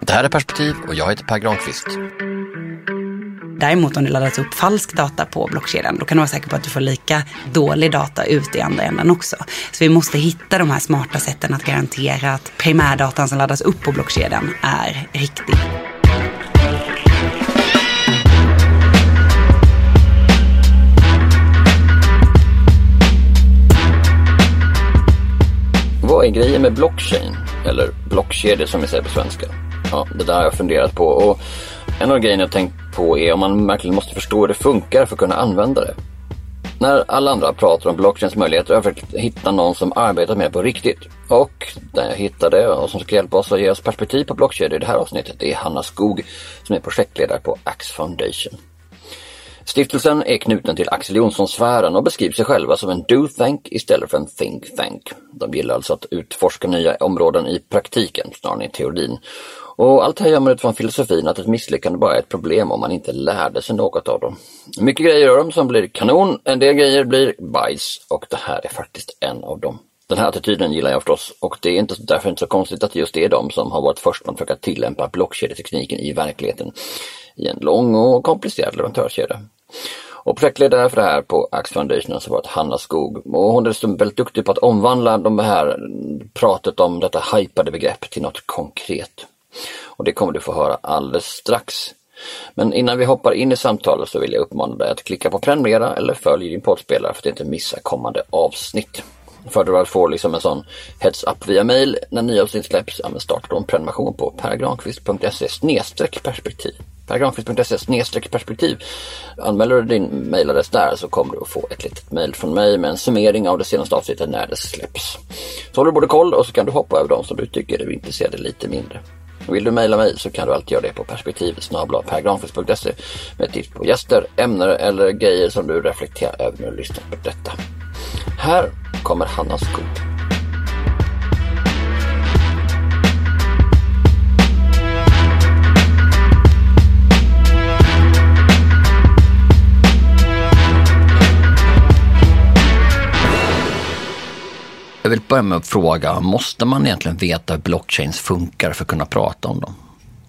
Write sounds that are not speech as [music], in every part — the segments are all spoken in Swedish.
Det här är Perspektiv och jag heter Per Granqvist. Däremot om det laddas upp falsk data på blockkedjan, då kan du vara säker på att du får lika dålig data ut i andra änden också. Så vi måste hitta de här smarta sätten att garantera att primärdatan som laddas upp på blockkedjan är riktig. Vad är grejen med blockchain? Eller blockkedjor som vi säger på svenska. Ja, det där har jag funderat på. Och en av grejerna jag tänkt på är om man verkligen måste förstå hur det funkar för att kunna använda det. När alla andra pratar om blockchains möjligheter har jag försökt hitta någon som arbetar med det på riktigt. Och den jag hittade och som ska hjälpa oss att ge oss perspektiv på blockkedjor i det här avsnittet är Hanna Skog som är projektledare på Axe Foundation. Stiftelsen är knuten till Axel Jonsson-sfären och beskriver sig själva som en do-thank istället för en think-thank. De gillar alltså att utforska nya områden i praktiken snarare än i teorin. Och allt det här gömmer utifrån filosofin att ett misslyckande bara är ett problem om man inte lärde sig något av dem. Mycket grejer gör de som blir kanon, en del grejer blir bajs och det här är faktiskt en av dem. Den här attityden gillar jag förstås och det är inte, därför inte så konstigt att just det är de som har varit först med att försöka tillämpa blockkedjetekniken i verkligheten i en lång och komplicerad leverantörskedja. Och projektledare för det här på Axe Foundation har alltså varit Hanna Skog och hon är dessutom väldigt duktig på att omvandla de här pratet om detta hypade begrepp till något konkret. Och det kommer du få höra alldeles strax. Men innan vi hoppar in i samtalet så vill jag uppmana dig att klicka på prenumerera eller följ din poddspelare för att inte missa kommande avsnitt. För att få liksom en sån heads up via mail när nya avsnitt släpps, ja, starta då en prenumeration på pergranqvist.se perspektiv pergranqvist.se perspektiv. Anmäler du din mailadress där så kommer du att få ett litet mail från mig med en summering av det senaste avsnittet när det släpps. Så håller du både koll och så kan du hoppa över de som du tycker är intresserade lite mindre. Vill du mejla mig så kan du alltid göra det på perspektiv med tips på gäster, ämnen eller grejer som du reflekterar över när du lyssnar på detta. Här kommer Hanna Skog. Börja med att fråga, måste man egentligen veta hur blockchains funkar för att kunna prata om dem?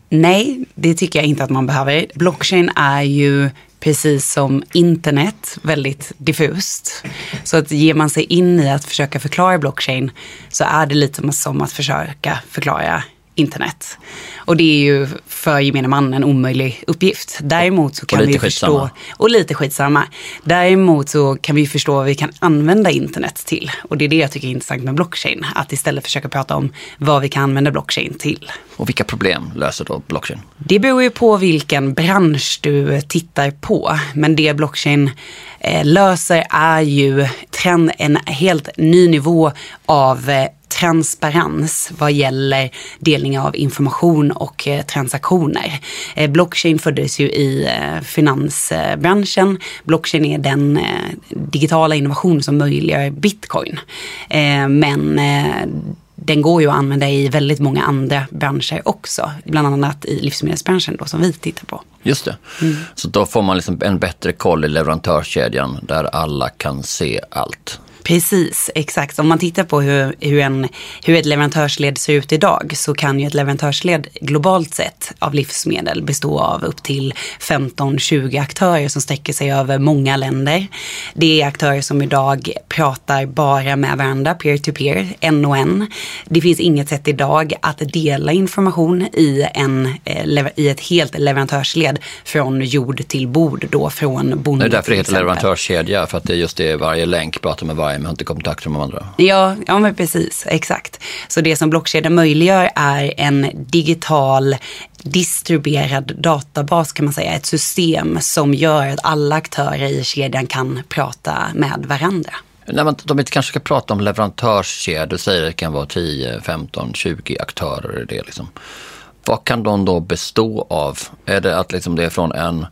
Nej, det tycker jag inte att man behöver. Blockchain är ju precis som internet väldigt diffust. Så att ger man sig in i att försöka förklara blockchain så är det lite som att försöka förklara internet. Och det är ju för gemene man en omöjlig uppgift. Däremot så kan vi skitsamma. förstå, och lite skitsamma. Däremot så kan vi förstå vad vi kan använda internet till. Och det är det jag tycker är intressant med blockchain. Att istället försöka prata om vad vi kan använda blockchain till. Och vilka problem löser då blockchain? Det beror ju på vilken bransch du tittar på. Men det blockchain eh, löser är ju trend, en helt ny nivå av eh, transparens vad gäller delning av information och eh, transaktioner. Eh, blockchain föddes ju i eh, finansbranschen. Blockchain är den digitala innovation som möjliggör bitcoin. Men den går ju att använda i väldigt många andra branscher också. Bland annat i livsmedelsbranschen då som vi tittar på. Just det. Mm. Så då får man liksom en bättre koll i leverantörskedjan där alla kan se allt. Precis, exakt. Om man tittar på hur, hur, en, hur ett leverantörsled ser ut idag så kan ju ett leverantörsled globalt sett av livsmedel bestå av upp till 15-20 aktörer som sträcker sig över många länder. Det är aktörer som idag pratar bara med varandra, peer-to-peer, en och en. Det finns inget sätt idag att dela information i, en, eh, i ett helt leverantörsled från jord till bord, då från Det bonden är därför det heter leverantörskedja, för att det är just det, varje länk pratar med varje men har inte kontakt med de andra. Ja, ja men precis, exakt. Så det som blockkedjan möjliggör är en digital distribuerad databas kan man säga. Ett system som gör att alla aktörer i kedjan kan prata med varandra. När man, de inte kanske ska prata om leverantörskedjor, du säger det kan vara 10, 15, 20 aktörer i det. Liksom. Vad kan de då bestå av? Är det att liksom det är från en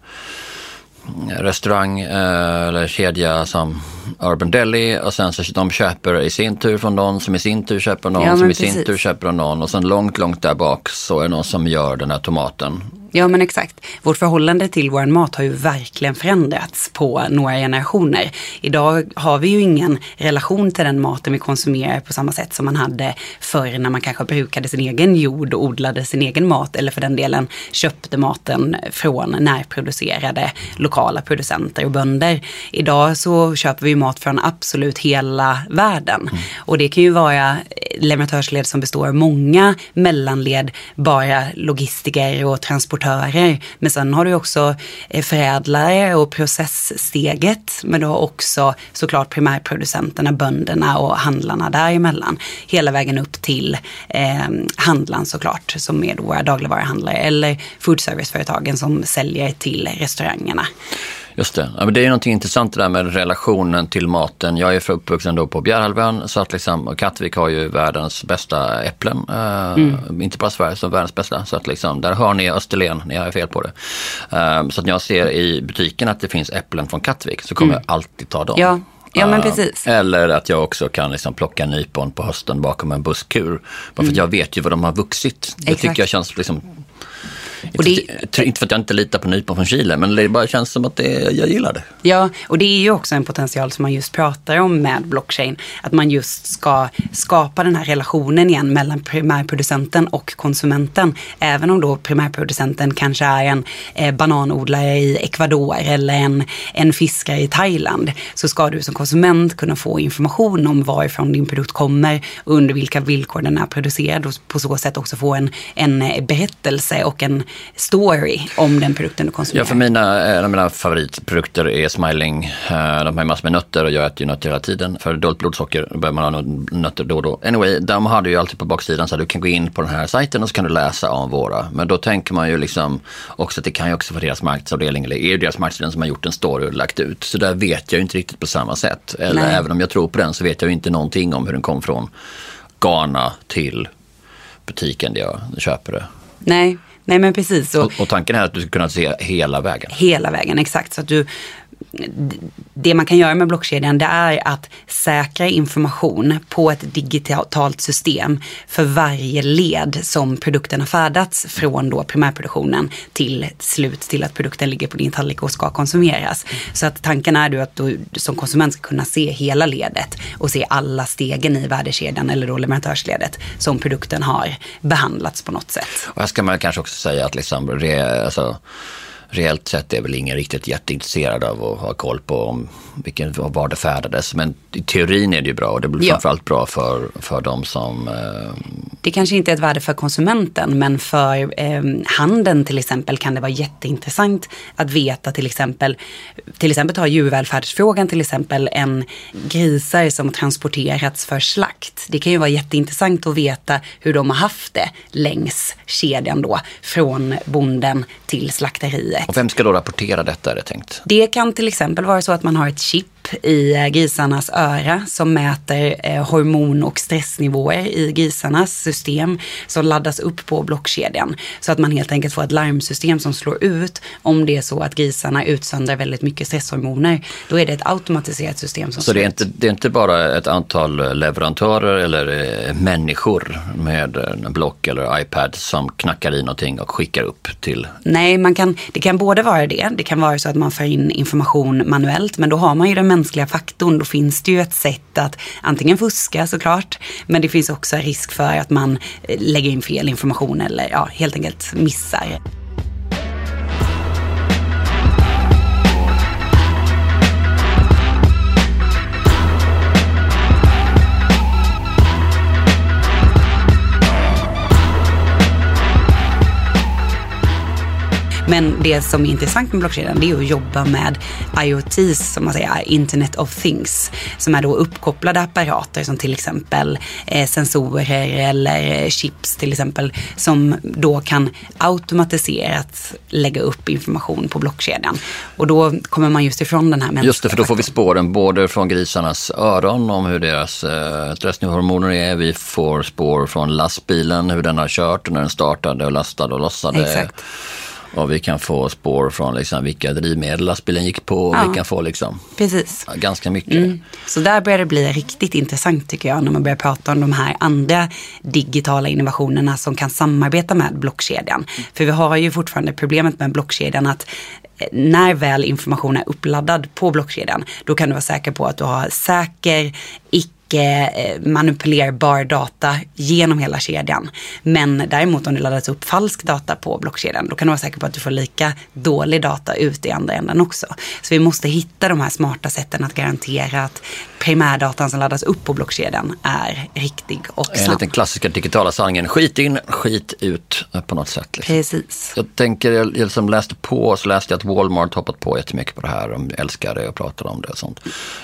restaurang eh, eller kedja som Urban Deli och sen så de köper i sin tur från någon som i sin tur köper någon Ja, som i sin tur köper någon och sen långt, långt där bak så är det någon som gör den här tomaten. Ja men exakt. Vårt förhållande till vår mat har ju verkligen förändrats på några generationer. Idag har vi ju ingen relation till den maten vi konsumerar på samma sätt som man hade förr när man kanske brukade sin egen jord och odlade sin egen mat eller för den delen köpte maten från närproducerade lokala producenter och bönder. Idag så köper vi mat från absolut hela världen. Och det kan ju vara leverantörsled som består av många mellanled, bara logistiker och importörer. Men sen har du också eh, förädlare och processsteget. Men du har också såklart primärproducenterna, bönderna och handlarna däremellan. Hela vägen upp till eh, handlaren såklart, som är då våra dagligvaruhandlare. Eller foodserviceföretagen som säljer till restaurangerna. Just det. Ja, men det är någonting intressant det där med relationen till maten. Jag är för uppvuxen då på Bjärhalvön så att liksom, Kattvik har ju världens bästa äpplen. Eh, Inte bara Sverige, som världens bästa. Så att liksom, där hör ni Österlen, ni har fel på det. Eh, så att när jag ser i butiken att det finns äpplen från Kattvik så kommer jag alltid ta dem. Ja, ja men Eh, precis. Eller att jag också kan liksom plocka nypon på hösten bakom en busskur. Bara för att jag vet ju vad de har vuxit. Det Mm. Exakt. tycker jag känns liksom Och det- inte, för att jag inte litar på nypon från Chile, men det bara känns som att det, jag gillar det. Ja, och det är ju också en potential som man just pratar om med blockchain. Att man just ska skapa den här relationen igen mellan primärproducenten och konsumenten. Även om då primärproducenten kanske är en eh, bananodlare i Ecuador eller en, en fiskare i Thailand. Så ska du som konsument kunna få information om varifrån din produkt kommer och under vilka villkor den är producerad och på så sätt också få en, en berättelse och en story om den produkten du konsumerar. Ja, för mina, en av mina favoritprodukter är Smiling. Eh, De har ju massor med nötter och jag äter ju nötter hela tiden. För dåligt blodsocker behöver man ha nötter då och då. Anyway, de hade ju alltid på baksidan så att du kan gå in på den här sajten och så kan du läsa om våra. Men då tänker man ju liksom också att det kan ju också vara deras marknadsavdelning eller är det deras marknadsavdelning som har gjort en story och lagt ut. Så där vet jag ju inte riktigt på samma sätt. Eller Nej. även om jag tror på den så vet jag ju inte någonting om hur den kom från Ghana till butiken där jag köper det. Nej, nej men precis. Och, Och, och tanken är att du ska kunna se hela vägen. hela vägen, exakt. Så att du, det man kan göra med blockkedjan det är att säkra information på ett digitalt system för varje led som produkten har färdats från då primärproduktionen till slut till att produkten ligger på din tallrik och ska konsumeras. Så att tanken är då att du som konsument ska kunna se hela ledet och se alla stegen i värdekedjan eller då leverantörsledet som produkten har behandlats på något sätt. Och här ska man kanske också säga att liksom, re, alltså, reellt sett är väl ingen riktigt jätteintresserad av att ha koll på om vilken, var det färdades. Men i teorin är det ju bra och det blir ja. framförallt bra för, för de som... Eh... Det kanske inte är ett värde för konsumenten men för eh, handeln till exempel kan det vara jätteintressant att veta till exempel, till exempel ta djurvälfärdsfrågan till exempel, en grisar som transporterats för slakt. Det kan ju vara jätteintressant att veta hur de har haft det längs kedjan då från bonden till slakteriet. Och vem ska då rapportera detta är det tänkt? Det kan till exempel vara så att man har ett chip i eh, grisarnas öra som mäter eh, hormon och stressnivåer i grisarnas system som laddas upp på blockkedjan. Så att man helt enkelt får ett larmsystem som slår ut om det är så att grisarna utsöndrar väldigt mycket stresshormoner. Då är det ett automatiserat system som Så det är, inte, det är inte bara ett antal leverantörer eller eh, människor med en block eller iPad som knackar i någonting och skickar upp till? Nej, man kan, det kan både vara det. Det kan vara så att man för in information manuellt men då har man ju den mänskliga faktorn, då finns det ju ett sätt att antingen fuska såklart, men det finns också risk för att man eh, lägger in fel information eller ja, helt enkelt missar. Men det som är intressant med blockkedjan det är att jobba med IoTs, som man säger, Internet of Things, som är då uppkopplade apparater som till exempel eh, sensorer eller chips till exempel, som då kan automatiserat lägga upp information på blockkedjan. Och då kommer man just ifrån den här mänskliga Just det, för då får vi spåren både från grisarnas öron om hur deras eh, stressnivåhormoner är. Vi får spår från lastbilen, hur den har kört, när den startade och lastade och lossade. Exakt. Och vi kan få spår från liksom vilka drivmedel lastbilen gick på. Ja. Vi kan få liksom Precis. ganska mycket. Mm. Så där börjar det bli riktigt intressant tycker jag när man börjar prata om de här andra digitala innovationerna som kan samarbeta med blockkedjan. För vi har ju fortfarande problemet med blockkedjan att eh, när väl information är uppladdad på blockkedjan, då kan du vara säker på att du har säker, icke Eh, manipulerbar data genom hela kedjan. Men däremot om det laddas upp falsk data på blockkedjan, då kan du vara säker på att du får lika dålig data ut i andra änden också. Så vi måste hitta de här smarta sätten att garantera att primärdatan som laddas upp på blockkedjan är riktig och snabb. Enligt den klassiska digitala sanningen, skit in, skit ut på något sätt. Liksom. Precis. Jag tänker, jag, jag som läste på så läste jag att Walmart hoppat på jättemycket på det här. De älskar det och pratar om det och sånt.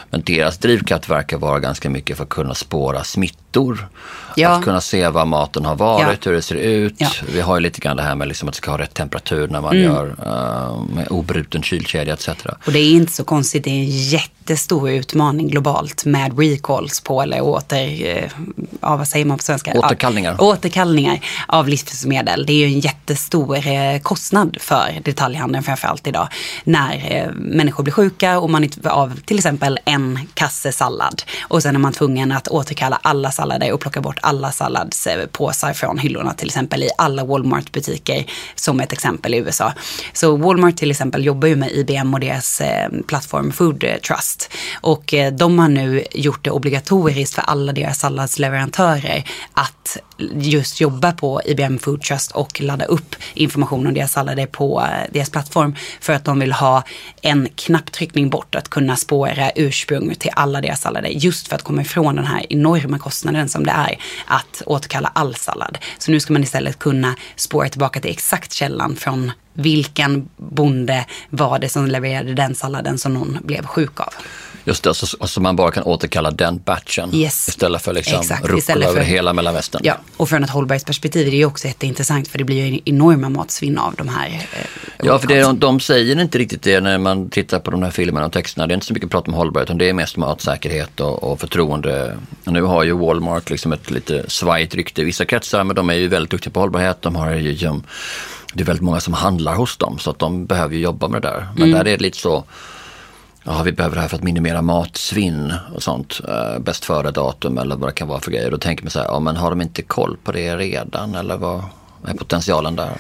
Men deras drivkraft verkar vara ganska mycket för att kunna spåra smittor. Ja. Att kunna se vad maten har varit, ja. hur det ser ut. Ja. Vi har ju lite grann det här med liksom att det ska ha rätt temperatur när man mm. gör uh, med obruten kylkedja etc. Och det är inte så konstigt, det är en jättestor utmaning globalt med recalls på eller åter, uh, ja, vad säger man på svenska? Återkallningar. Ja, återkallningar av livsmedel. Det är ju en jättestor uh, kostnad för detaljhandeln framförallt idag. När människor blir sjuka och man inte av till exempel en kasse sallad och sen är man tvungen att återkalla alla sallader och plocka bort alla salladspåsar eh, från hyllorna till exempel i alla Walmart-butiker som ett exempel i USA. Så Walmart till exempel jobbar ju med IBM och deras eh, plattform Food Trust och eh, de har nu gjort det obligatoriskt för alla deras salladsleverantörer att just jobba på IBM Food Trust och ladda upp information om deras sallader på eh, deras plattform för att de vill ha en knapptryckning bort att kunna spåra ursprung till alla deras sallader just för att komma ifrån den här enorma kostnaden som det är att återkalla all sallad. Så nu ska man istället kunna spåra tillbaka till exakt källan från vilken bonde var det som levererade den salladen som någon blev sjuk av. Just det, så, så man bara kan återkalla den batchen yes. istället för liksom rucola över hela Mellanvästern. Ja, och från ett hållbarhetsperspektiv är det ju också jätteintressant för det blir ju enorma matsvinn av de här. Eh, ja, för det, de, de säger inte riktigt det när man tittar på de här filmerna och texterna. Det är inte så mycket prat om hållbarhet, utan det är mest matsäkerhet och, och förtroende. Och nu har ju Walmart liksom ett lite svajigt rykte i vissa kretsar, men de är ju väldigt duktiga på hållbarhet. De har ju, det är väldigt många som handlar hos dem, så att de behöver ju jobba med det där. Men mm. där är det lite så Ja, vi behöver det här för att minimera matsvinn och sånt. Eh, bäst före-datum eller vad det kan vara för grejer. Då tänker man så här, ja men har de inte koll på det redan eller vad? Är potentialen där?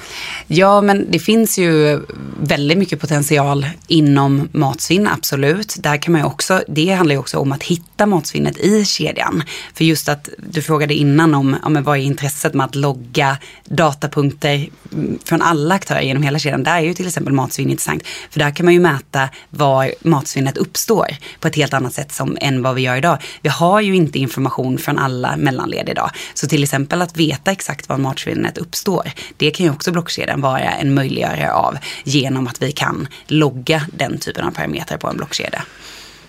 Ja, men det finns ju väldigt mycket potential inom matsvinn, absolut. Där kan man också, det handlar ju också om att hitta matsvinnet i kedjan. För just att du frågade innan om, om vad är intresset med att logga datapunkter mm, från alla aktörer genom hela kedjan. Där är ju till exempel matsvinn intressant. För där kan man ju mäta var matsvinnet uppstår på ett helt annat sätt som, än vad vi gör idag. Vi har ju inte information från alla mellanled idag. Så till exempel att veta exakt var matsvinnet uppstår uppstår. Det kan ju också blockkedjan vara en möjliggörare av genom att vi kan logga den typen av parametrar på en blockkedja.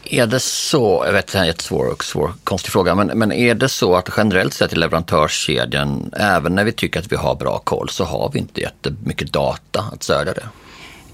Är det så, jag vet det är en jättesvår och svår, konstig fråga, men, men är det så att generellt sett i leverantörskedjan, även när vi tycker att vi har bra koll, så har vi inte jättemycket data att stödja det?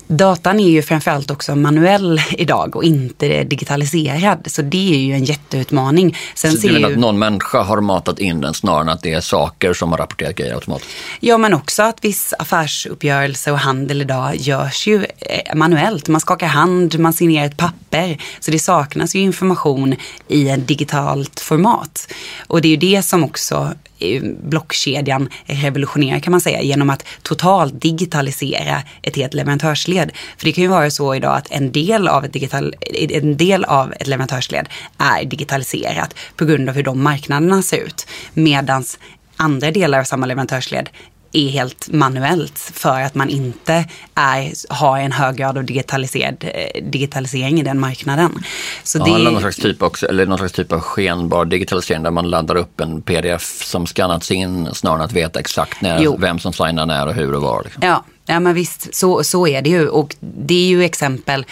Datan är ju framförallt också manuell idag och inte digitaliserad. Så det är ju en jätteutmaning. Sen så du menar ju... att någon människa har matat in den snarare än att det är saker som har rapporterat grejer automatiskt? Ja, men också att viss affärsuppgörelse och handel idag görs ju eh, manuellt. Man skakar hand, man signerar ett papper. Så det saknas ju information i ett digitalt format. Och det är ju det som också Eh, blockkedjan revolutionerar kan man säga genom att totalt digitalisera ett helt leverantörsled. För det kan ju vara så idag att en del av ett, digital, en del av ett leverantörsled är digitaliserat på grund av hur de marknaderna ser ut. Medans andra delar av samma leverantörsled är helt manuellt för att man inte är, har en hög grad av digitaliserad, eh, digitalisering i den marknaden. Så ja, det... eller, någon slags typ också, eller någon slags typ av skenbar digitalisering där man laddar upp en pdf som skannats in snarare än att veta exakt när, vem som signar när och hur och var. Liksom. Ja, Ja men visst, så, så är det ju. Och det är ju exempel,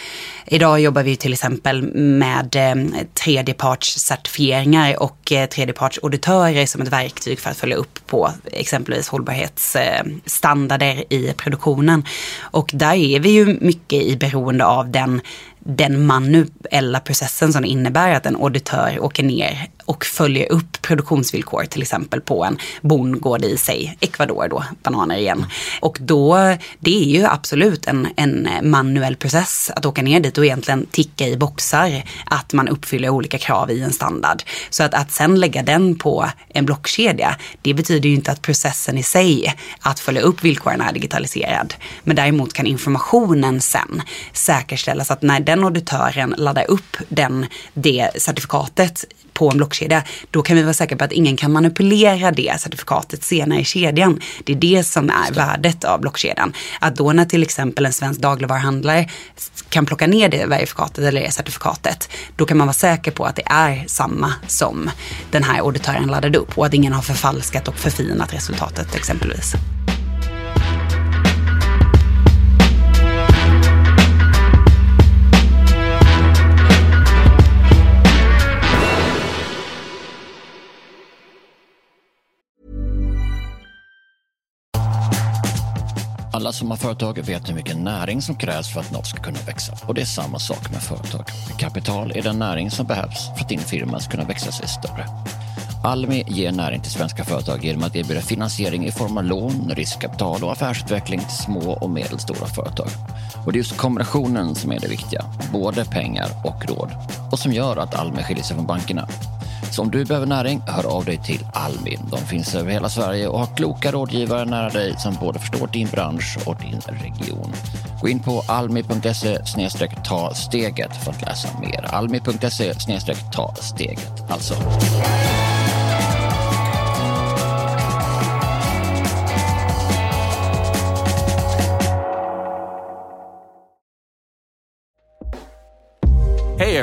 idag jobbar vi till exempel med eh, tredjepartscertifieringar och eh, tredjepartsauditörer som ett verktyg för att följa upp på exempelvis hållbarhetsstandarder eh, i produktionen. Och där är vi ju mycket i beroende av den den manuella processen som det innebär att en auditör åker ner och följer upp produktionsvillkor till exempel på en bondgård i sig Ecuador då, bananer igen. Och då, det är ju absolut en, en manuell process att åka ner dit och egentligen ticka i boxar att man uppfyller olika krav i en standard. Så att, att sen lägga den på en blockkedja, det betyder ju inte att processen i sig att följa upp villkoren är digitaliserad. Men däremot kan informationen sen säkerställas att när den auditören laddar upp den, det certifikatet på en blockkedja, då kan vi vara säkra på att ingen kan manipulera det certifikatet senare i kedjan. Det är det som är värdet av blockkedjan. Att då när till exempel en svensk dagligvaruhandlare kan plocka ner det verifikatet eller det certifikatet, då kan man vara säker på att det är samma som den här auditören laddade upp och att ingen har förfalskat och förfinat resultatet exempelvis. Alla som har företag vet hur mycket näring som krävs för att något ska kunna växa. Och det är samma sak med företag. Kapital är den näring som behövs för att din firma ska kunna växa sig större. Almi ger näring till svenska företag genom att erbjuda finansiering i form av lån, riskkapital och affärsutveckling till små och medelstora företag. Och det är just kombinationen som är det viktiga, både pengar och råd. Och som gör att Almi skiljer sig från bankerna. Så om du behöver näring, hör av dig till Almi. De finns över hela Sverige och har kloka rådgivare nära dig som både förstår din bransch och din region. Gå in på almi.se ta steget för att läsa mer. Almi.se ta steget alltså.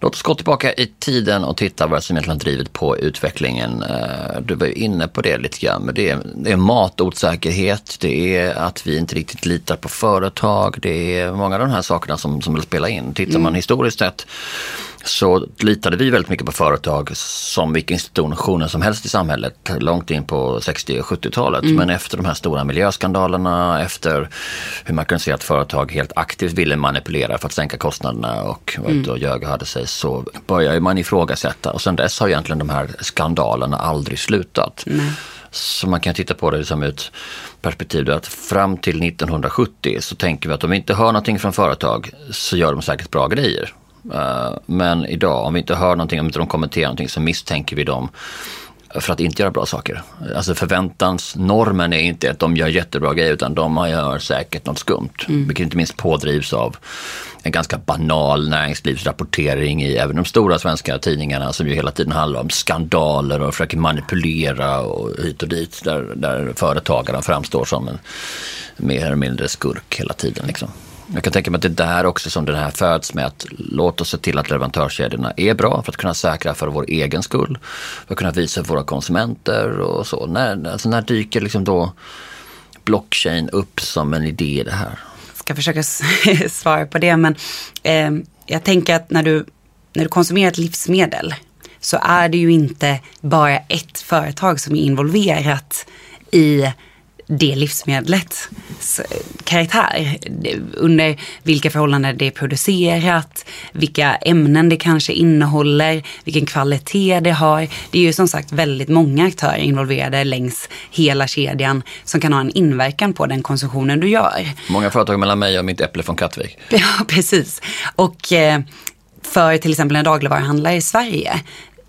Låt oss gå tillbaka i tiden och titta vad som egentligen drivit på utvecklingen. Eh, du var ju inne på det lite grann, men det är, det är matosäkerhet, det är att vi inte riktigt litar på företag, det är många av de här sakerna som, som vill spela in. Tittar man historiskt sett så litade vi väldigt mycket på företag som vilka institutioner som helst i samhället långt in på 60 och 70-talet. Mm. Men efter de här stora miljöskandalerna, efter hur man kan se att företag helt aktivt ville manipulera för att sänka kostnaderna och var ute och ljög och hade sig så började man ifrågasätta och sen dess har egentligen de här skandalerna aldrig slutat. Mm. Så man kan titta på det som ett perspektiv att fram till 1970 så tänker vi att om vi inte hör någonting från företag så gör de säkert bra grejer. Eh, men idag, om vi inte hör någonting, om inte de kommenterar någonting så misstänker vi dem för att inte göra bra saker. Alltså förväntansnormen är inte att de gör jättebra grejer utan de gör säkert något skumt. Mm. Vilket inte minst pådrivs av en ganska banal näringslivsrapportering i även de stora svenska tidningarna som ju hela tiden handlar om skandaler och försöker manipulera och hit och dit. Där, där företagaren framstår som en mer eller mindre skurk hela tiden. Liksom. Jag kan tänka mig att det är där också som den här föds med att låt oss se till att leverantörskedjorna är bra för att kunna säkra för vår egen skull. För att kunna visa för våra konsumenter och så. När, alltså när dyker liksom då blockchain upp som en idé i det här? Jag ska försöka [laughs] svara på det men eh, jag tänker att när du, när du konsumerar ett livsmedel så är det ju inte bara ett företag som är involverat i det livsmedlets karaktär. Under vilka förhållanden det är producerat, vilka ämnen det kanske innehåller, vilken kvalitet det har. Det är ju som sagt väldigt många aktörer involverade längs hela kedjan som kan ha en inverkan på den konsumtionen du gör. Många företag mellan mig och mitt äpple från Kattvik. [laughs] Ja, precis. Och eh, för till exempel en dagligvaruhandlare i Sverige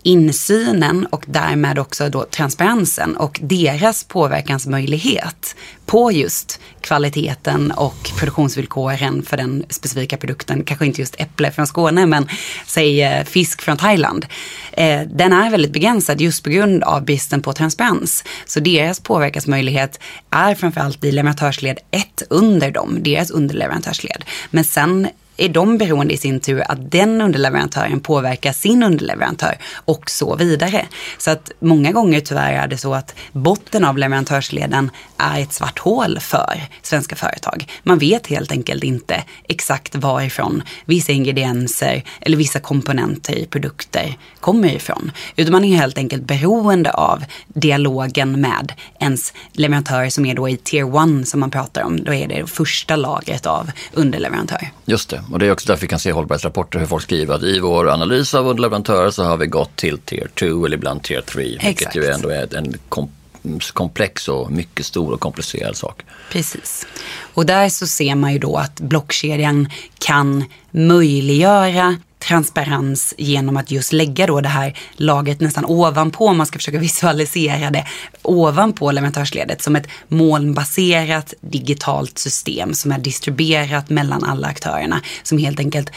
insynen och därmed också då transparensen och deras påverkansmöjlighet på just kvaliteten och produktionsvillkoren för den specifika produkten. Kanske inte just äpple från Skåne men säg eh, fisk från Thailand. Eh, den är väldigt begränsad just på grund av bristen på transparens. Så deras påverkansmöjlighet är framförallt i leverantörsled 1 under dem, deras underleverantörsled. Men sen är de beroende i sin tur att den underleverantören påverkar sin underleverantör och så vidare. Så att många gånger tyvärr är det så att botten av leverantörsleden är ett svart hål för svenska företag. Man vet helt enkelt inte exakt varifrån vissa ingredienser eller vissa komponenter i produkter kommer ifrån. Utan man är helt enkelt beroende av dialogen med ens leverantörer som är då i tier 1 som man pratar om. Då är det första lagret av underleverantör. Just det. Och det är också därför vi kan se hållbarhetsrapporter hur folk skriver att i vår analys av underleverantörer så har vi gått till tier 2 eller ibland tier 3. Vilket ju ändå är en komplex och mycket stor och komplicerad sak. Precis. Och där så ser man ju då att blockkedjan kan möjliggöra transparens genom att just lägga då det här lagret nästan ovanpå, om man ska försöka [laughs] visualisera det, ovanpå leverantörsledet som ett molnbaserat digitalt system som är distribuerat mellan alla aktörerna. Som helt enkelt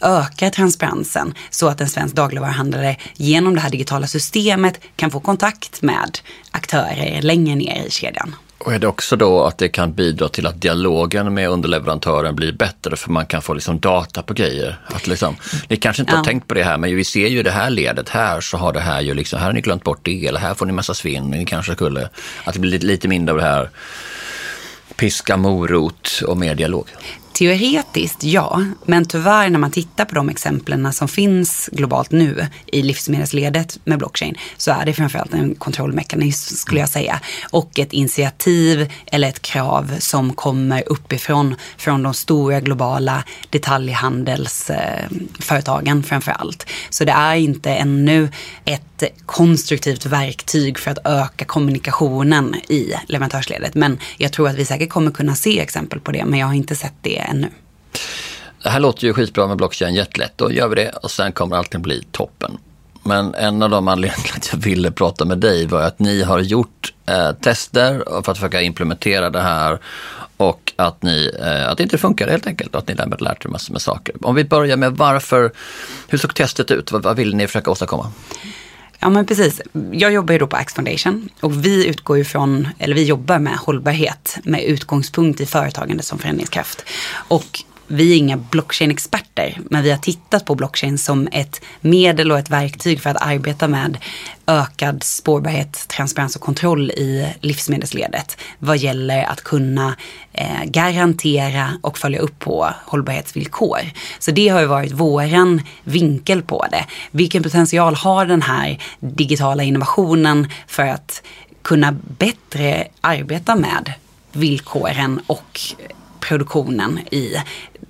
ökar transparensen så att en svensk dagligvaruhandlare genom det här digitala systemet kan få kontakt med aktörer längre ner i kedjan. Och är det också då att det kan bidra till att dialogen med underleverantören blir bättre för man kan få liksom data på grejer? Att liksom, ni kanske inte ja. har tänkt på det här men vi ser ju det här ledet här så har det här ju liksom, här har ni glömt bort det eller här får ni massa svinn. Ni kanske skulle, att det blir lite, lite mindre av det här piska, morot och mer dialog. Teoretiskt ja, men tyvärr när man tittar på de exemplen som finns globalt nu i livsmedelsledet med blockchain så är det framförallt en kontrollmekanism skulle jag säga. Och ett initiativ eller ett krav som kommer uppifrån från de stora globala detaljhandelsföretagen eh, framför allt. Så det är inte ännu ett konstruktivt verktyg för att öka kommunikationen i leverantörsledet. Men jag tror att vi säkert kommer kunna se exempel på det, men jag har inte sett det ännu. Det här låter ju skitbra med blockchain, jättelätt. Då gör vi det och sen kommer allting bli toppen. Men en av de anledningarna att jag ville prata med dig var att ni har gjort eh, tester för att försöka implementera det här och att, ni, eh, att det inte funkar helt enkelt och att ni därmed lärt er massor med saker. Om vi börjar med varför, hur såg testet ut? Vad, vad ville ni försöka åstadkomma? Ja men precis. Jag jobbar ju då på Axe Foundation och vi utgår ju från, eller vi jobbar med hållbarhet med utgångspunkt i företagande som förändringskraft. Och vi är inga blockchain-experter, men vi har tittat på blockchain som ett medel och ett verktyg för att arbeta med ökad spårbarhet, transparens och kontroll i livsmedelsledet vad gäller att kunna eh, garantera och följa upp på hållbarhetsvillkor. Så det har ju varit våran vinkel på det. Vilken potential har den här digitala innovationen för att kunna bättre arbeta med villkoren och produktionen i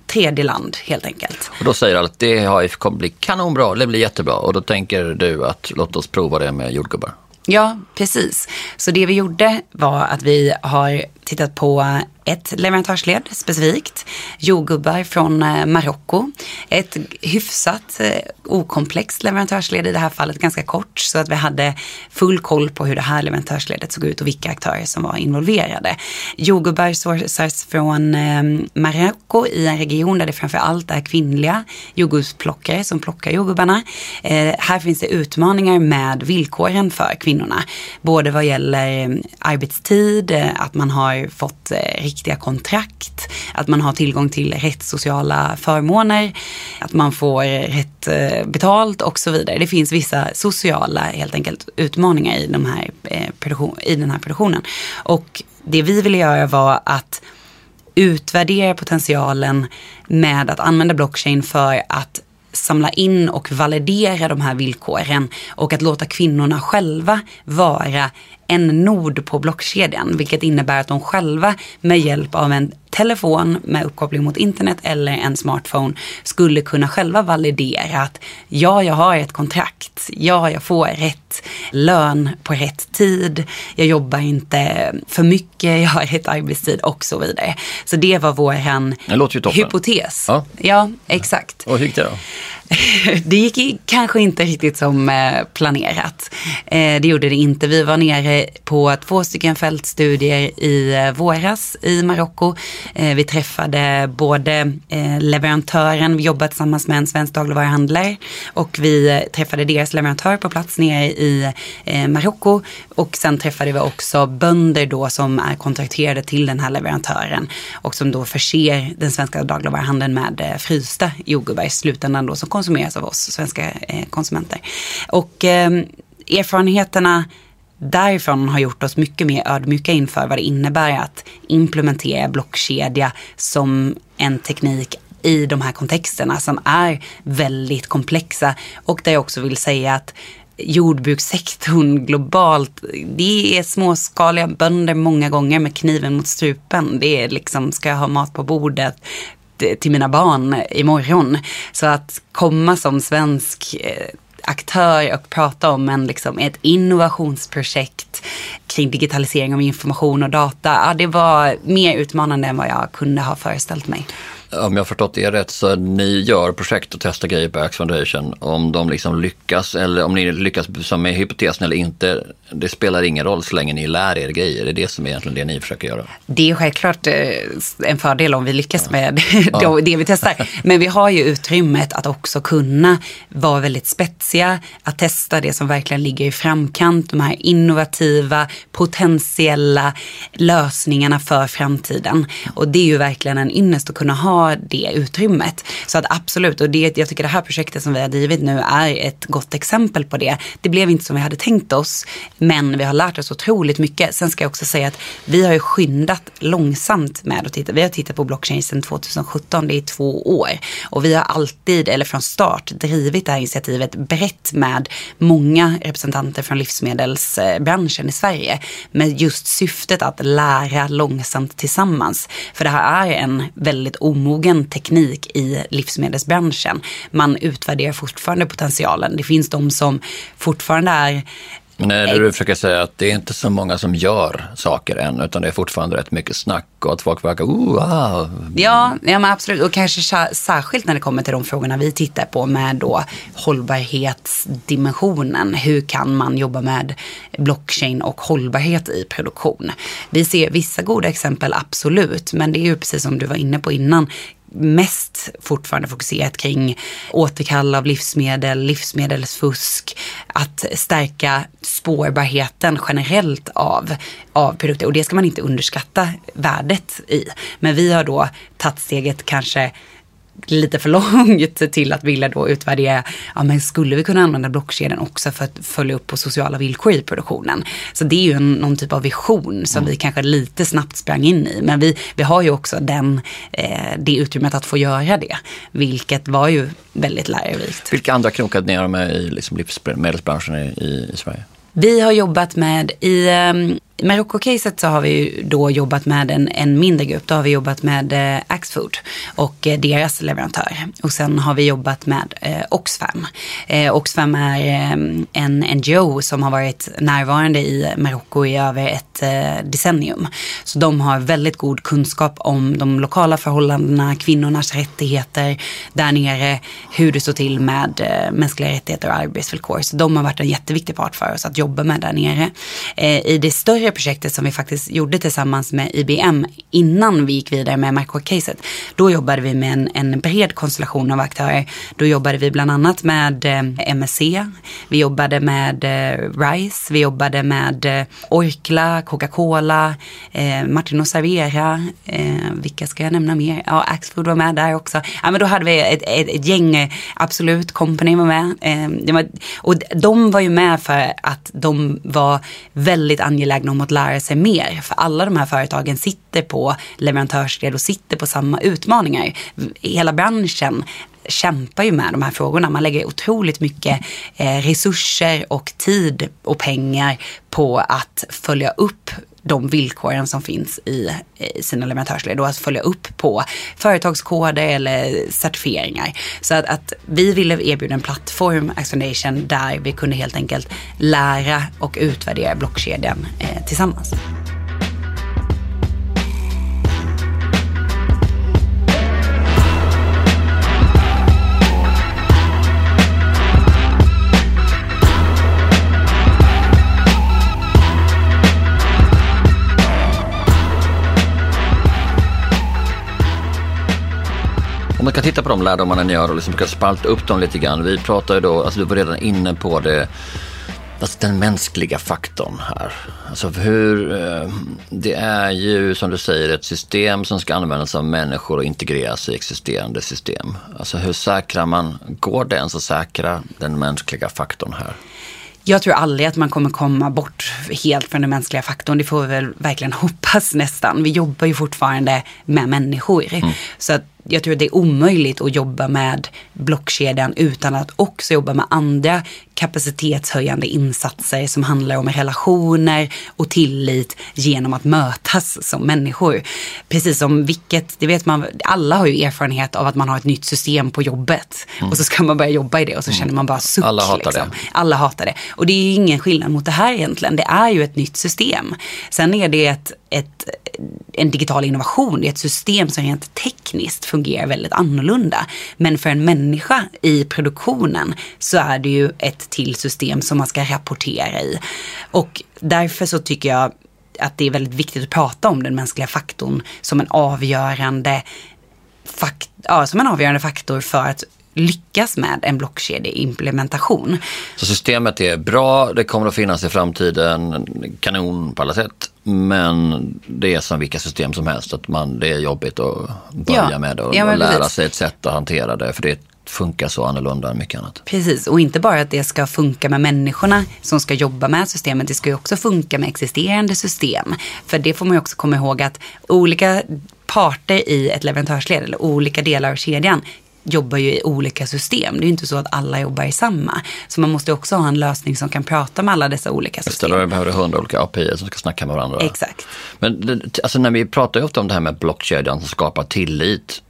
tredje land helt enkelt. Och då säger alla att det har, kommer bli kanonbra, det blir jättebra och då tänker du att låt oss prova det med jordgubbar. Ja, precis. Så det vi gjorde var att vi har tittat på ett leverantörsled specifikt. Jordgubbar från eh, Marocko. Ett hyfsat eh, okomplext leverantörsled i det här fallet, ganska kort. Så att vi hade full koll på hur det här leverantörsledet såg ut och vilka aktörer som var involverade. Jordgubbar sourcas från eh, Marocko i en region där det framför allt är kvinnliga jordgubbsplockare som plockar jordgubbarna. Här finns det utmaningar med villkoren för kvinnorna. Både vad gäller arbetstid, att man har fått eh, riktiga kontrakt, att man har tillgång till rätt sociala förmåner, att man får rätt eh, betalt och så vidare. Det finns vissa sociala helt enkelt utmaningar i, de här, eh, i den här produktionen. Och det vi ville göra var att utvärdera potentialen med att använda blockchain för att samla in och validera de här villkoren och att låta kvinnorna själva vara en nod på blockkedjan, vilket innebär att de själva med hjälp av en telefon med uppkoppling mot internet eller en smartphone skulle kunna själva validera att ja, jag har ett kontrakt. Ja, jag får rätt lön på rätt tid. Jag jobbar inte för mycket. Jag har rätt arbetstid och så vidare. Så det var vår hypotes. Ja. ja, exakt. Och hur gick det då? [laughs] det gick kanske inte riktigt som eh, planerat. Eh, det gjorde det inte. Vi var nere på två stycken fältstudier i eh, våras i Marocko. Vi träffade både leverantören, vi jobbade tillsammans med en svensk dagligvaruhandlare och vi träffade deras leverantör på plats nere i Marocko och sen träffade vi också bönder då som är kontrakterade till den här leverantören och som då förser den svenska dagligvaruhandeln med frysta jordgubbar i slutändan då som konsumeras av oss svenska eh, konsumenter. Och eh, erfarenheterna därifrån har gjort oss mycket mer ödmjuka inför vad det innebär att implementera blockkedja som en teknik i de här kontexterna som är väldigt komplexa och där jag också vill säga att jordbrukssektorn globalt, det är småskaliga bönder många gånger med kniven mot strupen. Det är liksom, ska jag ha mat på bordet? Eh, till mina barn imorgon. Så att komma som svensk eh, aktör och prata om en, liksom, ett innovationsprojekt kring digitalisering av information och data. Ja, det var mer utmanande än vad jag kunde ha föreställt mig om jag har förstått det rätt så ni gör projekt och testar grejer på Axe Foundation. Om de liksom lyckas eller om ni lyckas som med hypotesen eller inte, det spelar ingen roll så länge ni lär er grejer. Det är det som är egentligen det ni försöker göra. Det är självklart eh, en fördel om vi lyckas ja. med [laughs] ja. det vi testar. Men vi har ju utrymmet att också kunna vara väldigt spetsiga, att testa det som verkligen ligger i framkant, de här innovativa, potentiella lösningarna för framtiden. Och det är ju verkligen en ynnest att kunna ha det utrymmet. Så att absolut, och det, jag tycker det här projektet som vi har drivit nu är ett gott exempel på det. Det blev inte som vi hade tänkt oss, men vi har lärt oss otroligt mycket. Sen ska jag också säga att vi har ju skyndat långsamt med att titta. Vi har tittat på blockchain sedan 2017, det är två år. Och vi har alltid, eller från start, drivit det här initiativet brett med många representanter från livsmedelsbranschen i Sverige. Med just syftet att lära långsamt tillsammans. För det här är en väldigt omogen omogen teknik i livsmedelsbranschen. Man utvärderar fortfarande potentialen. Det finns de som fortfarande är men är det du försöker säga att det är inte så många som gör saker än, utan det är fortfarande rätt mycket snack och att folk verkar, oh, wow. Ja, ja men absolut. Och kanske särskilt när det kommer till de frågorna vi tittar på med då hållbarhetsdimensionen. Hur kan man jobba med blockchain och hållbarhet i produktion? Vi ser vissa goda exempel, absolut, men det är ju precis som du var inne på innan, mest fortfarande fokuserat kring återkall av livsmedel, livsmedelsfusk, att stärka spårbarheten generellt av, av produkter. Och det ska man inte underskatta värdet i. Men vi har då tagit steget kanske lite för långt [laughs] till att vilja då utvärdera, ja men skulle vi kunna använda blockkedjan också för att följa upp på sociala villkor i produktionen. Så det är ju en, någon typ av vision som mm. vi kanske lite snabbt sprang in i. Men vi, vi har ju också den, eh, det utrymmet att få göra det, vilket var ju väldigt lärorikt. Vilka andra krokar ni har med i liksom livsmedelsbranschen i, i Sverige? Vi har jobbat med i i Marocko-caset så har vi då jobbat med en, en mindre grupp. Då har vi jobbat med eh, Axfood och eh, deras leverantör. Och sen har vi jobbat med eh, Oxfam. Eh, Oxfam är eh, en NGO som har varit närvarande i Marocko i över ett eh, decennium. Så de har väldigt god kunskap om de lokala förhållandena, kvinnornas rättigheter där nere, hur det står till med eh, mänskliga rättigheter och arbetsvillkor. Så de har varit en jätteviktig part för oss att jobba med där nere. Eh, I det större tidigare projektet som vi faktiskt gjorde tillsammans med IBM innan vi gick vidare med Microcaset. Då jobbade vi med en, en bred konstellation av aktörer. Då jobbade vi bland annat med eh, MSC, vi jobbade med eh, RISE, vi jobbade med eh, Orkla, Coca-Cola, eh, Martin och Servera, eh, vilka ska jag nämna mer? Ja, Axfood var med där också. Ja, men då hade vi ett, ett, ett gäng, eh, Absolut Company var med. Eh, var, och de var ju med för att de var väldigt angelägna om om att lära sig mer. För alla de här företagen sitter på leverantörsled och sitter på samma utmaningar. Hela branschen kämpar ju med de här frågorna. Man lägger otroligt mycket eh, resurser och tid och pengar på att följa upp de villkoren som finns i, i sina leverantörsled och att följa upp på företagskoder eller certifieringar. Så att, att vi ville erbjuda en plattform, Axonation, där vi kunde helt enkelt lära och utvärdera blockkedjan eh, tillsammans. Om man kan titta på de lärdomarna ni gör och liksom spalta upp dem lite grann. Vi pratar ju då, alltså du var redan inne på det, alltså den mänskliga faktorn här. Alltså hur, eh, det är ju som du säger ett system som ska användas av människor och integreras i existerande system. Alltså hur säkrar man, går det ens att säkra den mänskliga faktorn här? Jag tror aldrig att man kommer komma bort helt från den mänskliga faktorn. Det får vi väl verkligen [laughs] hoppas nästan. Vi jobbar ju fortfarande med människor. Mm. Så att jag tror att det är omöjligt att jobba med blockkedjan utan att också jobba med andra kapacitetshöjande insatser som handlar om relationer och tillit genom att mötas som människor. Precis som vilket, det vet man, alla har ju erfarenhet av att man har ett nytt system på jobbet mm. och så ska man börja jobba i det och så känner man bara suck. Alla hatar liksom. det. Alla hatar det. Och det är ju ingen skillnad mot det här egentligen. Det är ju ett nytt system. Sen är det ett, ett, en digital innovation, det är ett system som rent tekniskt fungerar väldigt annorlunda. Men för en människa i produktionen så är det ju ett till system som man ska rapportera i. Och därför så tycker jag att det är väldigt viktigt att prata om den mänskliga faktorn som en avgörande, fakt ja, som en avgörande faktor för att lyckas med en blockkedjeimplementation. Så systemet är bra, det kommer att finnas i framtiden, kanon på alla sätt. Men det är som vilka system som helst, att man, det är jobbigt att börja ja. med och, ja, och lära precis. sig ett sätt att hantera det. För det funkar så annorlunda än mycket annat. Precis, och inte bara att det ska funka med människorna som ska jobba med systemet, det ska ju också funka med existerande system. För det får man ju också komma ihåg att olika parter i ett leverantörsled eller olika delar av kedjan jobbar ju i olika system. Det är ju inte så att alla jobbar i samma. Så man måste också ha en lösning som kan prata med alla dessa olika system. Istället behöver hundra olika API som ska snacka med varandra. Exakt. Men alltså när vi pratar ju ofta om det här med blockkedjan som skapar tillit.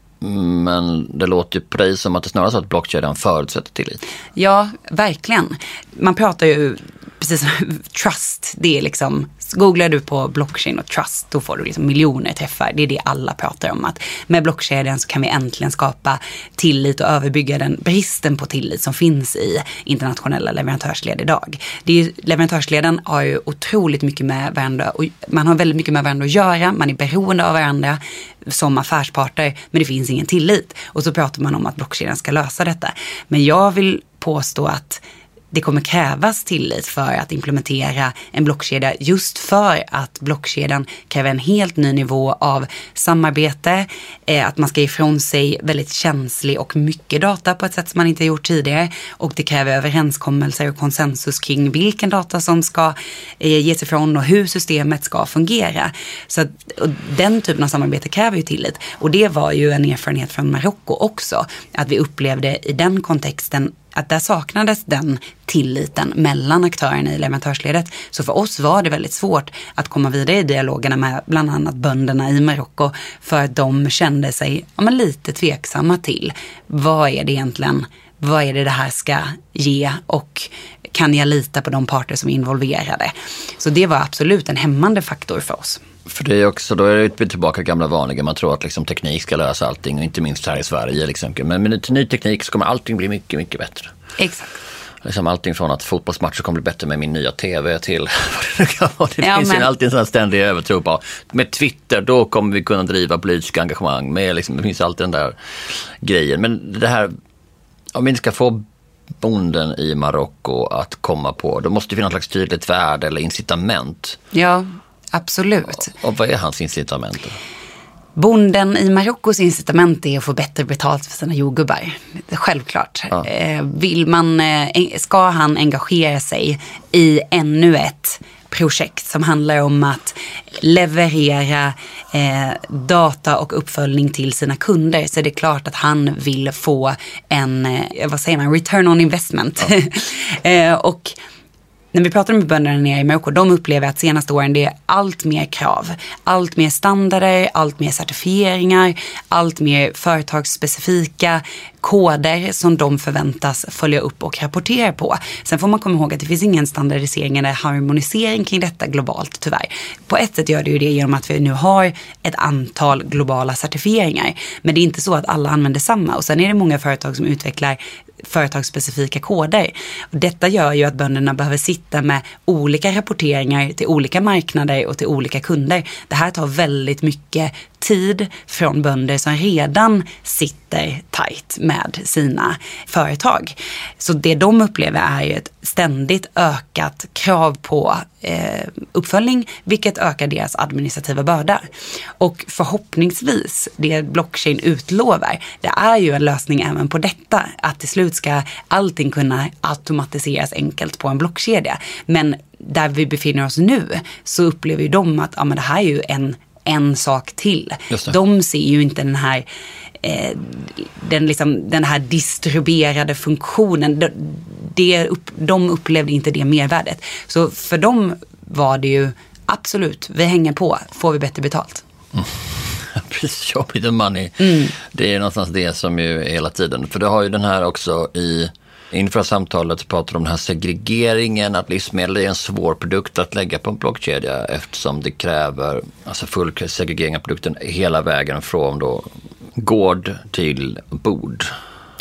Men det låter ju på dig som att det snarare är så att blockkedjan förutsätter tillit. Ja, verkligen. Man pratar ju precis som [laughs] trust, det är liksom, googlar du på blockchain och trust, då får du liksom miljoner träffar. Det är det alla pratar om. Att med blockkedjan så kan vi äntligen skapa tillit och överbygga den bristen på tillit som finns i internationella leverantörsled idag. Det är, leverantörsleden har ju otroligt mycket med varandra och man har väldigt mycket med varandra att göra. Man är beroende av varandra som affärspartner, men det finns ingen tillit. Och så pratar man om att blockkedjan ska lösa detta. Men jag vill påstå att det kommer krävas tillit för att implementera en blockkedja just för att blockkedjan kräver en helt ny nivå av samarbete, eh, att man ska ifrån sig väldigt känslig och mycket data på ett sätt som man inte gjort tidigare och det kräver överenskommelser och konsensus kring vilken data som ska eh, ges ifrån och hur systemet ska fungera. Så att, den typen av samarbete kräver ju tillit och det var ju en erfarenhet från Marocko också, att vi upplevde i den kontexten att där saknades den tilliten mellan aktörerna i leverantörsledet. Så för oss var det väldigt svårt att komma vidare i dialogerna med bland annat bönderna i Marocko för att de kände sig ja, men lite tveksamma till vad är det egentligen, vad är det det här ska ge och kan jag lita på de parter som är involverade? Så det var absolut en hämmande faktor för oss. För det är också, då är det tillbaka till gamla vanliga, man tror att liksom teknik ska lösa allting och inte minst här i Sverige. Liksom. Men med ny teknik så kommer allting bli mycket, mycket bättre. Exakt. Liksom allting från att fotbollsmatcher kommer bli bättre med min nya TV till [laughs] vad det nu kan vara. Det ja, finns men... alltid en sån ständig övertro på. Med Twitter, då kommer vi kunna driva politiska engagemang. Med liksom, det finns alltid den där grejen. Men det här, om vi inte ska få bonden i Marocko att komma på, då måste det finnas något slags tydligt värde eller incitament. Ja, absolut. Och, och vad är hans incitament? Bonden i Marockos incitament är att få bättre betalt för sina jordgubbar. Självklart. Ja. Eh, vill man, eh, ska han engagera sig i ännu ett projekt som handlar om att leverera eh, data och uppföljning till sina kunder så är det klart att han vill få en, vad säger man, return on investment. Ja. [laughs] eh, och när vi pratar med bönderna nere i Marocko, de upplever att senaste åren det är allt mer krav. Allt mer standarder, allt mer certifieringar, allt mer företagsspecifika koder som de förväntas följa upp och rapportera på. Sen får man komma ihåg att det finns ingen standardisering eller harmonisering kring detta globalt tyvärr. På ett sätt gör det ju det genom att vi nu har ett antal globala certifieringar. Men det är inte så att alla använder samma och sen är det många företag som utvecklar företagsspecifika koder. Detta gör ju att bönderna behöver sitta med olika rapporteringar till olika marknader och till olika kunder. Det här tar väldigt mycket tid från bönder som redan sitter tajt med sina företag. Så det de upplever är ju ett ständigt ökat krav på eh, uppföljning, vilket ökar deras administrativa börda. Och förhoppningsvis, det blockchain utlovar, det är ju en lösning även på detta. Att till slut ska allting kunna automatiseras enkelt på en blockkedja. Men där vi befinner oss nu så upplever ju de att ja, men det här är ju en en sak till. De ser ju inte den här eh, den, liksom, den här distribuerade funktionen. De, det upp, de upplevde inte det mervärdet. Så för dem var det ju absolut, vi hänger på, får vi bättre betalt. Mm. [laughs] Precis, me the money. Mm. Det är någonstans det som ju är hela tiden. För du har ju den här också i Inför samtalet pratar om den här segregeringen, att livsmedel är en svår produkt att lägga på en blockkedja eftersom det kräver alltså full segregering av produkten hela vägen från då gård till bord.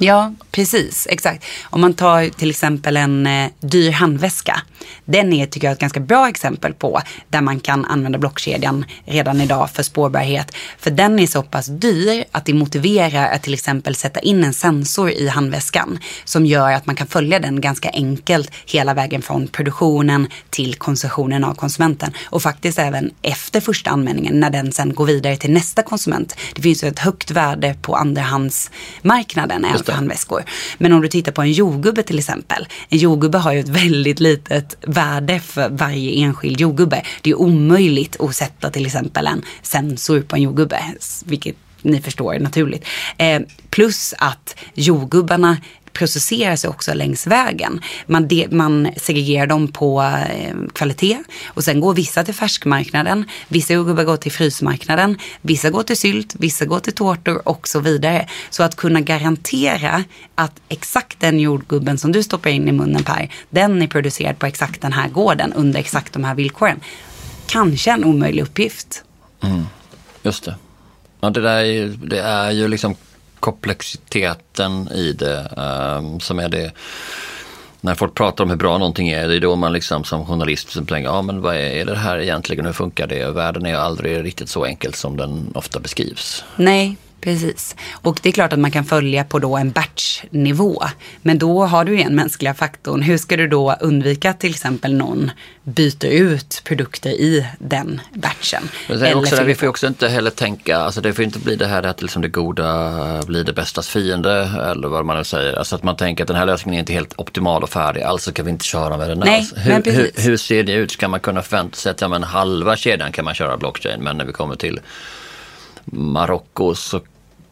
Ja, precis. Exakt. Om man tar till exempel en eh, dyr handväska. Den är, tycker jag, ett ganska bra exempel på där man kan använda blockkedjan redan idag för spårbarhet. För den är så pass dyr att det motiverar att till exempel sätta in en sensor i handväskan som gör att man kan följa den ganska enkelt hela vägen från produktionen till konsumtionen av konsumenten. Och faktiskt även efter första användningen när den sen går vidare till nästa konsument. Det finns ju ett högt värde på andrahandsmarknaden och handväskor. Men om du tittar på en jordgubbe till exempel. En jordgubbe har ju ett väldigt litet värde för varje enskild jordgubbe. Det är omöjligt att sätta till exempel en sensor på en jordgubbe. Vilket ni förstår naturligt. Eh, plus att jordgubbarna processerar sig också längs vägen. Man, de, man segregerar dem på eh, kvalitet och sen går vissa till färskmarknaden, vissa jordgubbar går till frysmarknaden, vissa går till sylt, vissa går till tårtor och så vidare. Så att kunna garantera att exakt den jordgubben som du stoppar in i munnen Per, den är producerad på exakt den här gården under exakt de här villkoren. Kanske en omöjlig uppgift. Mm, just det. Ja, det, där är ju, det är ju liksom komplexiteten i det um, som är det när folk pratar om hur bra någonting är, det är då man liksom som journalist som tänker, ja men vad är, är det här egentligen, hur funkar det? Världen är aldrig riktigt så enkel som den ofta beskrivs. Nej, Precis. Och det är klart att man kan följa på då en batchnivå. Men då har du igen mänskliga faktorn. Hur ska du då undvika att till exempel någon byter ut produkter i den batchen? Det också där, vi får också inte heller tänka, alltså det får inte bli det här att liksom det goda blir det bästas fiende eller vad man nu säger. Alltså att man tänker att den här lösningen är inte helt optimal och färdig, alltså kan vi inte köra med den Nej, alls. Hur, hur, hur, ser det ut? Ska man kunna förvänta sig att ja, men halva kedjan kan man köra blockchain, men när vi kommer till Marocko så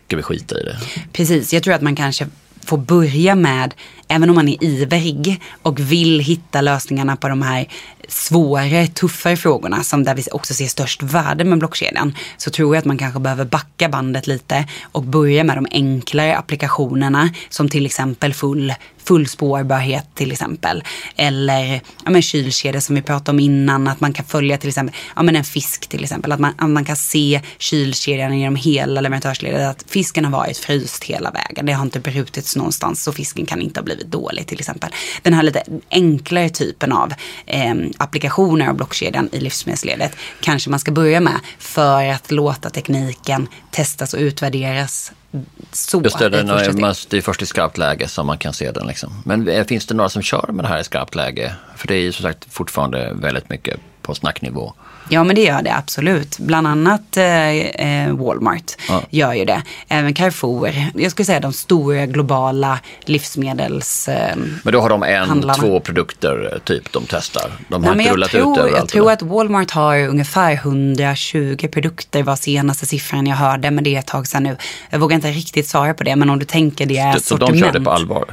ska vi skita i det. Precis, jag tror att man kanske får börja med, även om man är ivrig och vill hitta lösningarna på de här svårare, tuffare frågorna som där vi också ser störst värde med blockkedjan så tror jag att man kanske behöver backa bandet lite och börja med de enklare applikationerna som till exempel full, full spårbarhet till exempel. Eller ja, men kylkedjor som vi pratade om innan, att man kan följa till exempel ja, men en fisk till exempel. Att man, att man kan se kylkedjan genom hela leverantörsledet. Att fisken har varit fryst hela vägen. Det har inte brutits någonstans så fisken kan inte ha blivit dålig till exempel. Den här lite enklare typen av eh, applikationer av blockkedjan i livsmedelsledet kanske man ska börja med för att låta tekniken testas och utvärderas så. Just det, den är, det är först i skarpt läge som man kan se den. Liksom. Men eh, finns det några som kör med det här i skarpt läge? För det är ju som sagt fortfarande väldigt mycket på snacknivå. Ja men det gör det absolut. Bland annat eh, eh, Walmart ja. gör ju det. Även Carrefour. Jag skulle säga de stora globala livsmedels eh, Men då har de en, handlarna. två produkter eh, typ de testar? De har Nej, inte rullat tror, ut överallt? Jag tror att Walmart har ungefär 120 produkter var senaste siffran jag hörde. Men det är ett tag sedan nu. Jag vågar inte riktigt svara på det. Men om du tänker det är så, sortiment. Så de kör det på allvar?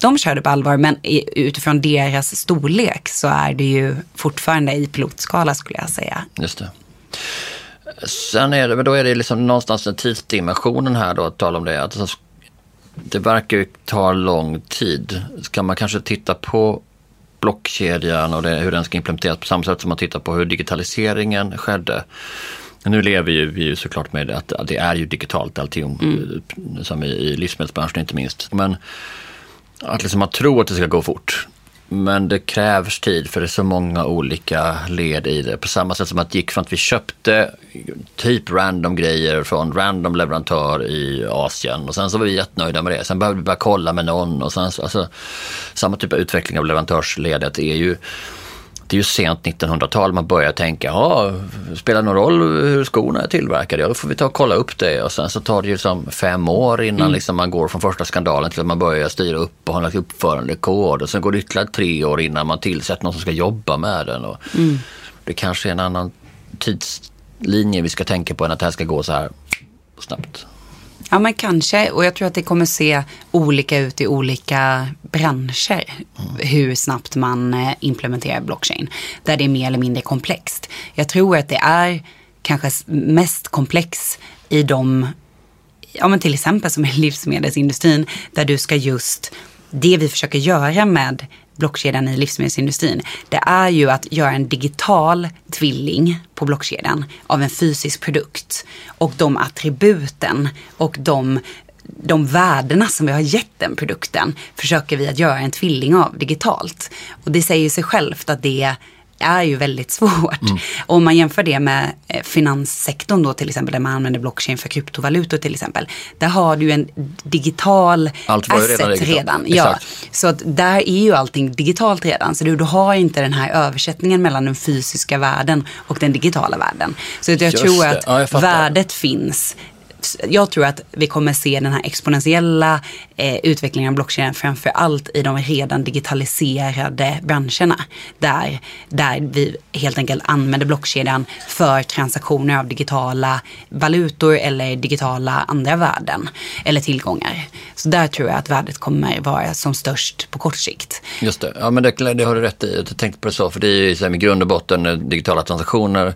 De kör det på allvar, men utifrån deras storlek så är det ju fortfarande i pilotskala skulle jag säga. Just det. Sen är det, då är det liksom någonstans den tidsdimensionen här då, att tala om det. Att det verkar ju ta lång tid. Ska man kanske titta på blockkedjan och det, hur den ska implementeras på samma sätt som man tittar på hur digitaliseringen skedde. Nu lever ju vi ju såklart med att det är ju digitalt allting, mm. som i, i livsmedelsbranschen inte minst. Men att liksom man tror att det ska gå fort. Men det krävs tid för det är så många olika led i det. På samma sätt som att det gick från att vi köpte typ random grejer från random leverantör i Asien och sen så var vi jättenöjda med det. Sen behövde vi bara kolla med någon och sen alltså, samma typ av utveckling av leverantörsledet är ju det är ju sent 1900-tal man börjar tänka, ja, spelar någon roll hur skorna är tillverkade? Ja, då får vi ta och kolla upp det och sen så tar det ju liksom fem år innan mm. liksom man går från första skandalen till att man börjar styra upp och ha en uppförandekod och sen går det ytterligare tre år innan man tillsätter någon som ska jobba med den. Och mm. Det kanske är en annan tidslinje vi ska tänka på än att det här ska gå så här snabbt. Ja men kanske och jag tror att det kommer se olika ut i olika branscher. Mm. Hur snabbt man eh, implementerar blockchain. Där det är mer eller mindre komplext. Jag tror att det är kanske mest komplex i de, ja men till exempel som i [laughs] livsmedelsindustrin. Där du ska just, det vi försöker göra med blockkedjan i livsmedelsindustrin, det är ju att göra en digital tvilling på blockkedjan av en fysisk produkt. Och de attributen och de de värdena som vi har gett den produkten försöker vi att göra en tvilling av digitalt. Och det säger sig självt att det är ju väldigt svårt. Mm. Om man jämför det med eh, finanssektorn då till exempel, där man använder blockchain för kryptovalutor till exempel. Där har du en digital Allt var asset redan. redan. Ja. Så att där är ju allting digitalt redan. Så du, du har inte den här översättningen mellan den fysiska världen och den digitala världen. Så jag Just tror att ja, värdet finns jag tror att vi kommer se den här exponentiella eh, utvecklingen av blockkedjan framför allt i de redan digitaliserade branscherna. Där, där vi helt enkelt använder blockkedjan för transaktioner av digitala valutor eller digitala andra värden eller tillgångar. Så där tror jag att värdet kommer vara som störst på kort sikt. Just det, ja men det, det har du rätt i. Jag tänkte på det så, för det är ju i grund och botten eh, digitala transaktioner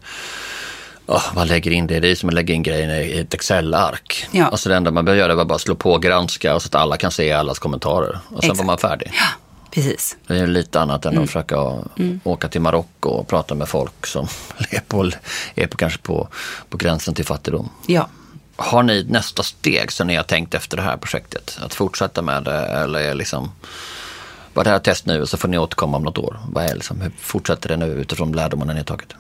Oh, man lägger in det, det är som att lägga in grejerna i ett Excel-ark. Ja. Alltså det enda man behöver göra är bara slå på granska så att alla kan se allas kommentarer. Och sen Exakt. var man färdig. Ja, precis. Det är lite annat än Mm. att försöka åka till Marocko och prata med folk som [laughs] är, på, är på, kanske på, på gränsen till fattigdom. Ja. Har ni nästa steg som ni har tänkt efter det här projektet? Att fortsätta med det eller är liksom var det här test nu och så får ni återkomma om något år? Vad är liksom, hur fortsätter det nu utifrån lärdomarna ni har tagit?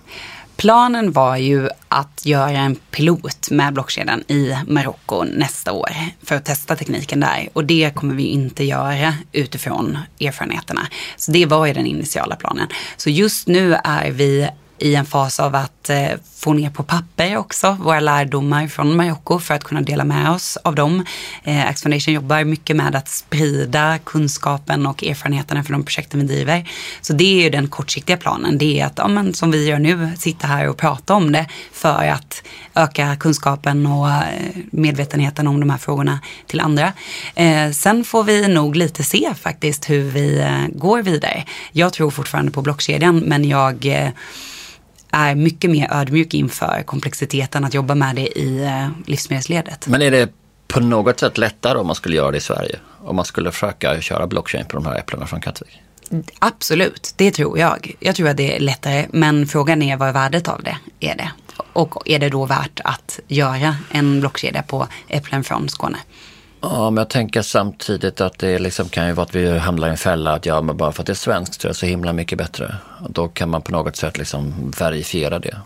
Planen var ju att göra en pilot med blockkedjan i Marocko nästa år för att testa tekniken där. Och det kommer vi inte göra utifrån erfarenheterna. Så det var ju den initiala planen. Så just nu är vi i en fas av att eh, få ner på papper också våra lärdomar från Marocko för att kunna dela med oss av dem. Eh, Axe Foundation jobbar mycket med att sprida kunskapen och erfarenheterna från de projekten vi driver. Så det är ju den kortsiktiga planen. Det är att, ja, men, som vi gör nu, sitta här och prata om det för att öka kunskapen och eh, medvetenheten om de här frågorna till andra. Eh, sen får vi nog lite se faktiskt hur vi eh, går vidare. Jag tror fortfarande på blockkedjan men jag eh, är mycket mer ödmjuk inför komplexiteten att jobba med det i eh, livsmedelsledet. Men är det på något sätt lättare om man skulle göra det i Sverige? Om man skulle försöka köra blockchain på de här äpplena från Kattvik? Absolut, det tror jag. Jag tror att det är lättare, men frågan är vad värdet av det är det. Och är det då värt att göra en blockkedja på äpplen från Skåne? Ja, men jag tänker samtidigt att det liksom kan ju vara att vi hamnar i en fälla att ja, men bara för att det är svenskt så är det så himla mycket bättre. Då kan man på något sätt liksom verifiera det.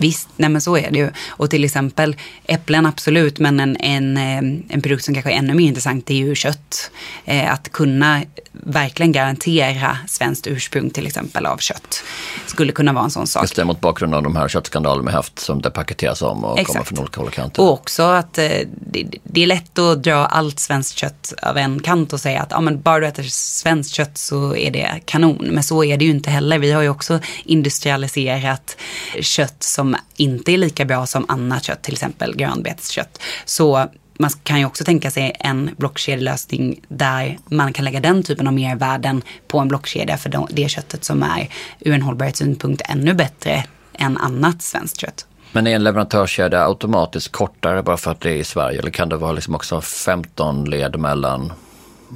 Visst, nej men så är det ju. Och till exempel äpplen absolut, men en, en, eh, en produkt som kanske är ännu mer intressant är ju kött. Eh, att kunna verkligen garantera svenskt ursprung till exempel av kött skulle kunna vara en sån sak. Just det, mot bakgrund av de här köttskandalerna vi haft som det paketeras om och kommer Exakt. från olika håll och kanter. Och också att eh, det, det är lätt att dra allt svenskt kött av en kant och säga att ja, men bara du äter svenskt kött så är det kanon. Men så är det ju inte heller. Vi har ju också industrialiserat kött som inte är lika bra som annat kött, till exempel grönbeteskött. Så man kan ju också tänka sig en blockkedjelösning där man kan lägga den typen av mervärden på en blockkedja för det köttet som är ur en hållbarhetssynpunkt ännu bättre än annat svenskt kött. Men är en leverantörskedja automatiskt kortare bara för att det är i Sverige? Eller kan det vara liksom också 15 led mellan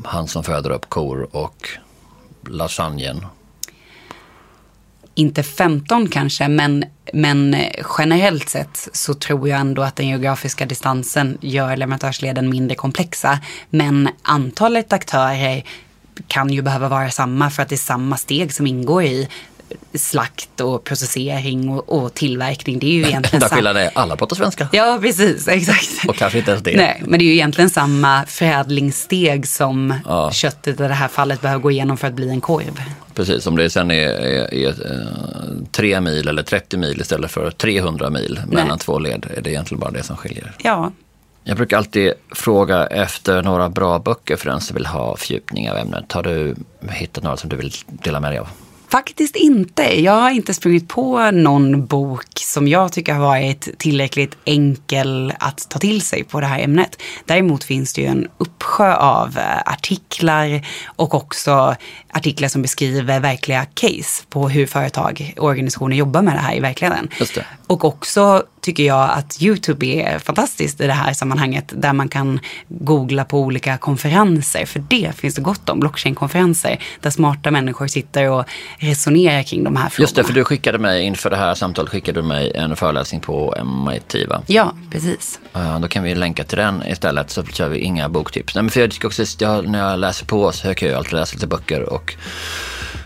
han som föder upp kor och lasagnen? Inte 15 kanske, men, men generellt sett så tror jag ändå att den geografiska distansen gör leverantörsleden mindre komplexa. Men antalet aktörer kan ju behöva vara samma för att det är samma steg som ingår i slakt och processering och, och tillverkning. Det är ju [laughs] egentligen Enda samma. skillnaden är alla pratar svenska. Ja, precis, [laughs] exakt. Och kanske inte ens det. Nej, men det är ju egentligen samma förädlingssteg som Ja. köttet i det här fallet behöver gå igenom för att bli en korv. Precis, om det sen är, är, är eh, 3 mil eller 30 mil istället för 300 mil mellan två led är det egentligen bara det som skiljer. Ja, Jag brukar alltid fråga efter några bra böcker för den som vill ha fördjupning av ämnet. Har du hittat några som du vill dela med dig av? Faktiskt inte. Jag har inte sprungit på någon bok som jag tycker har varit tillräckligt enkel att ta till sig på det här ämnet. Däremot finns det ju en uppsjö av eh, artiklar och också artiklar som beskriver verkliga case på hur företag och organisationer jobbar med det här i verkligheten. Och också tycker jag att YouTube är fantastiskt i det här sammanhanget där man kan googla på olika konferenser. För det finns det gott om, blockchain-konferenser där smarta människor sitter och resonerar kring de här frågorna. Just det, för du skickade mig inför det här samtalet skickade du mig en föreläsning på MIT va? Ja, precis. Då kan vi länka till den istället så kör vi inga boktips. Nej, men för jag tycker också, jag, när jag läser på så kan jag alltid läsa lite böcker och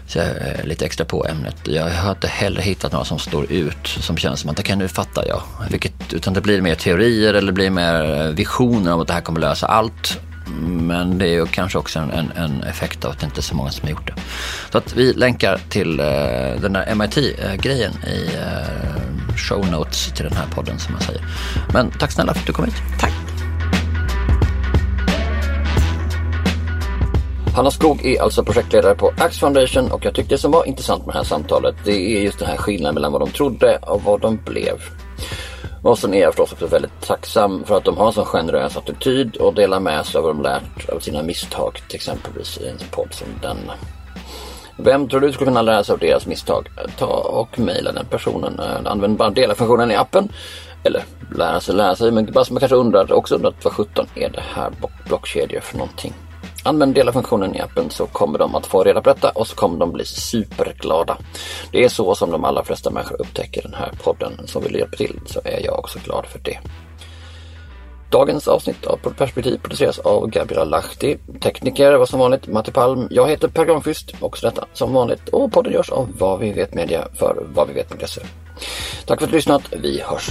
så är lite extra på ämnet. Jag har inte heller hittat några som står ut som känns som att det kan nu fattar jag. Vilket, utan det blir mer teorier eller det blir mer visioner om att det här kommer lösa allt. Men det är ju kanske också en, en, en effekt av att det inte är så många som har gjort det. Så att vi länkar till eh, den där MIT-grejen i eh, show notes till den här podden som man säger. Men tack snälla för att du kom hit. Tack. Hanna Skog är alltså projektledare på Axe Foundation och jag tyckte det som var intressant med det här samtalet det är just den här skillnaden mellan vad de trodde och vad de blev. Och sen är jag förstås också väldigt tacksam för att de har en sån generös attityd och delar med sig av vad de lärt av sina misstag till exempelvis i en podd som denna. Vem tror du skulle kunna lära sig av deras misstag? Ta och mejla den personen. Eh, använd bara dela-funktionen i appen. Eller lära sig lära sig, men bara som jag kanske undrar, också undrat vad sjutton är det här blockkedjor för någonting? Använd dela-funktionen i appen så kommer de att få reda på detta och så kommer de bli superglada. Det är så som de allra flesta människor upptäcker den här podden. Så vill hjälpa till så är jag också glad för det. Dagens avsnitt av Perspektiv produceras av Gabriela Lahti. Tekniker var som vanligt Matti Palm. Jag heter Per Granqvist, också detta som vanligt. Och podden görs av Vad vi vet media för vad vi Vet vet.se. Tack för att du lyssnat. Vi hörs.